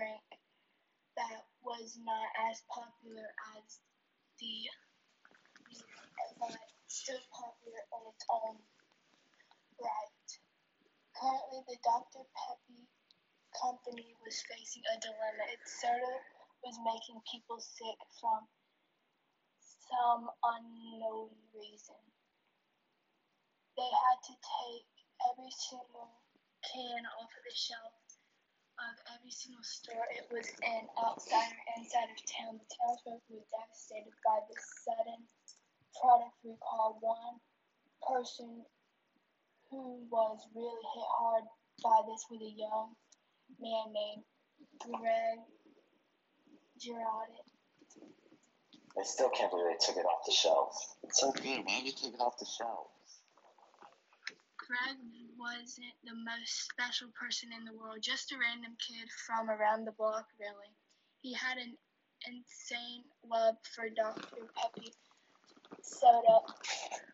drink that was not as popular as the but still popular on its own right. Currently, the Dr. Peppy company was facing a dilemma. Its soda was making people sick from some unknown reason. They had to take every single can off of the shelf of every single store it was in, outside or inside of town. The townsfolk were devastated by this sudden product recall. One person who was really hit hard by this was a young man named Greg Girardi. I still can't believe they took it off the shelves. It's so good. Why did you take it off the shelves? Greg wasn't the most special person in the world, just a random kid from around the block, really. He had an insane love for Dr. Peppy soda,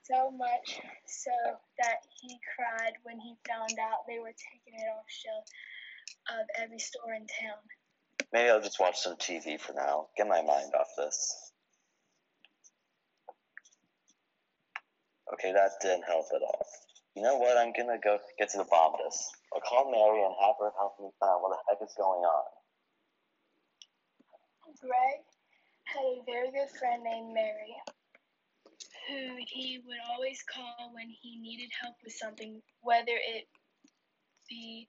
so much so that he cried when he found out they were taking it off shelf of every store in town. Maybe I'll just watch some TV for now. Get my mind off this. Okay, that didn't help at all. You know what? I'm gonna go get to the bottom of this. I'll call Mary and have her help me find out what the heck is going on. Greg had a very good friend named Mary, who he would always call when he needed help with something, whether it be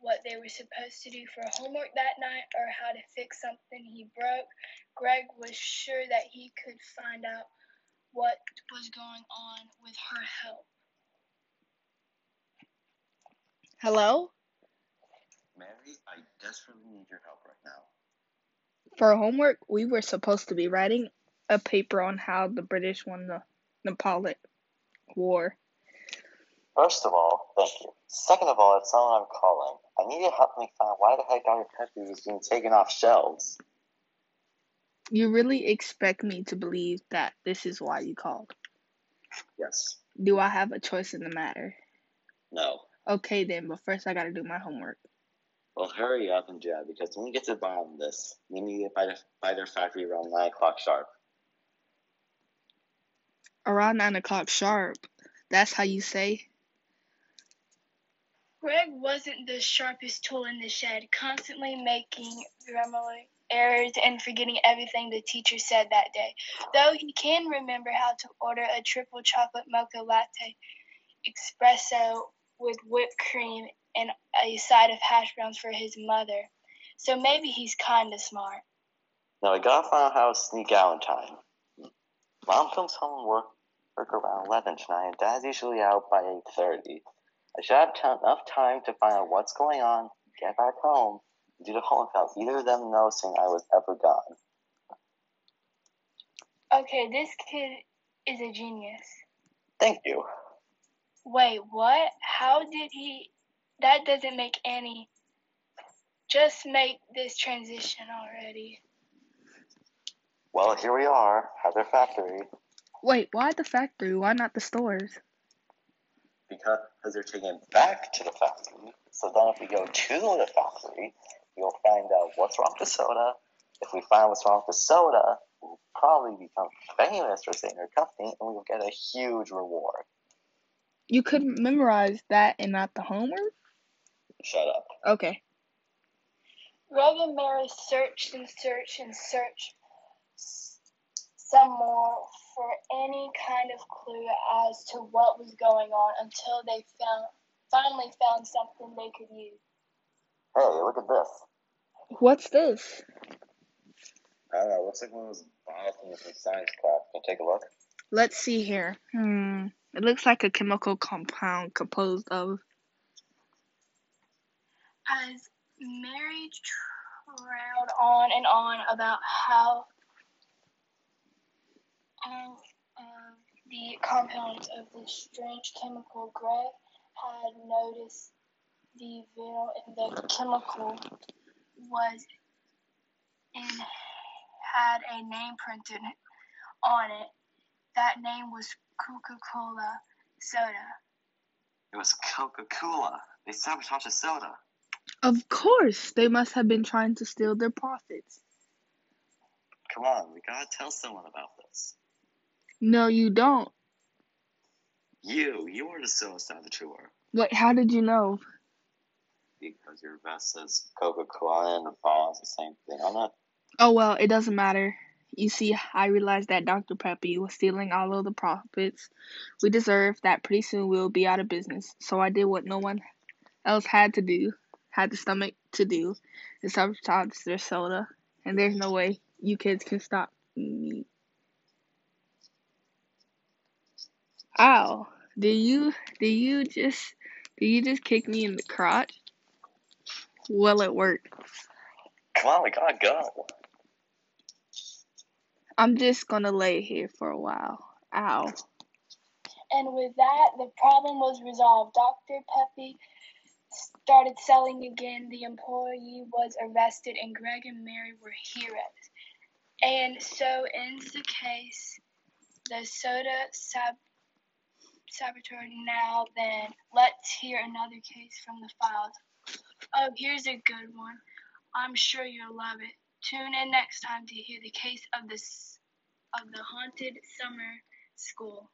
what they were supposed to do for homework that night or how to fix something he broke. Greg was sure that he could find out what was going on with her help. Hello? Mary, I desperately need your help right now. For homework, we were supposed to be writing a paper on how the British won the Napoleonic War. First of all, thank you. Second of all, it's someone I'm calling. I need you to help me find out why the heck Dr. Peppy was being taken off shelves. You really expect me to believe that this is why you called? Yes. Do I have a choice in the matter? No. Okay then, but first I gotta do my homework. Well, hurry up and do that because when we get to the bottom of this, we need to get by, the, by their factory around 9 o'clock sharp. Around nine o'clock sharp. That's how you say? Greg wasn't the sharpest tool in the shed, constantly making grammar errors and forgetting everything the teacher said that day. Though he can remember how to order a triple chocolate mocha latte espresso with whipped cream and a side of hash browns for his mother. So maybe he's kinda smart. Now I gotta find out how to sneak out in time. Mom comes home and work, work around 11 tonight, and Dad's usually out by 8.30. I should have t- enough time to find out what's going on, get back home, and do the homework without either of them noticing I was ever gone. Okay, this kid is a genius. Thank you. Wait, what? How did he? That doesn't make any. Just make this transition already. Well, here we are, at their factory, Wait, why the factory? Why not the stores? because they're taking back to the factory. So then if we go to the factory, we'll find out what's wrong with the soda. If we find what's wrong with the soda, we'll probably become famous for saving our company, and we'll get a huge reward. You couldn't memorize that and not the homework? Shut up. Okay. Greg and Mary searched and searched and searched some more for any kind of clue as to what was going on until they found finally found something they could use. Hey, look at this. What's this? I don't know. Looks like one of those bottles from some science class. Can you take a look? Let's see here. Hmm. It looks like a chemical compound composed of. As Mary trailed on and on about how all of the compounds of this strange chemical, Greg had noticed the vinyl in the chemical was and had a name printed on it. That name was Coca-Cola soda. It was Coca Cola. They sabotaged the soda. Of course, they must have been trying to steal their profits. Come on, we gotta tell someone about this. No, you don't. You, you are the sole saboteur. Wait, how did you know? Because your vest says Coca-Cola and the ball is the same thing on it. Oh well, it doesn't matter. You see, I realized that Dr. Peppy was stealing all of the profits we deserve, that pretty soon we'll be out of business. So I did what no one else had to do, had the stomach to do, and sabotage their soda. And there's no way you kids can stop me. Ow. Did you did you just did you just kick me in the crotch? Well it worked. Come on, we gotta go. I'm just gonna lay here for a while. Ow. And with that, the problem was resolved. Dr. Peppy started selling again. The employee was arrested, and Greg and Mary were heroes. And so ends the case. The soda sab- saboteur. Now then, let's hear another case from the files. Oh, here's a good one. I'm sure you'll love it. Tune in next time to hear the case of the of the haunted summer school.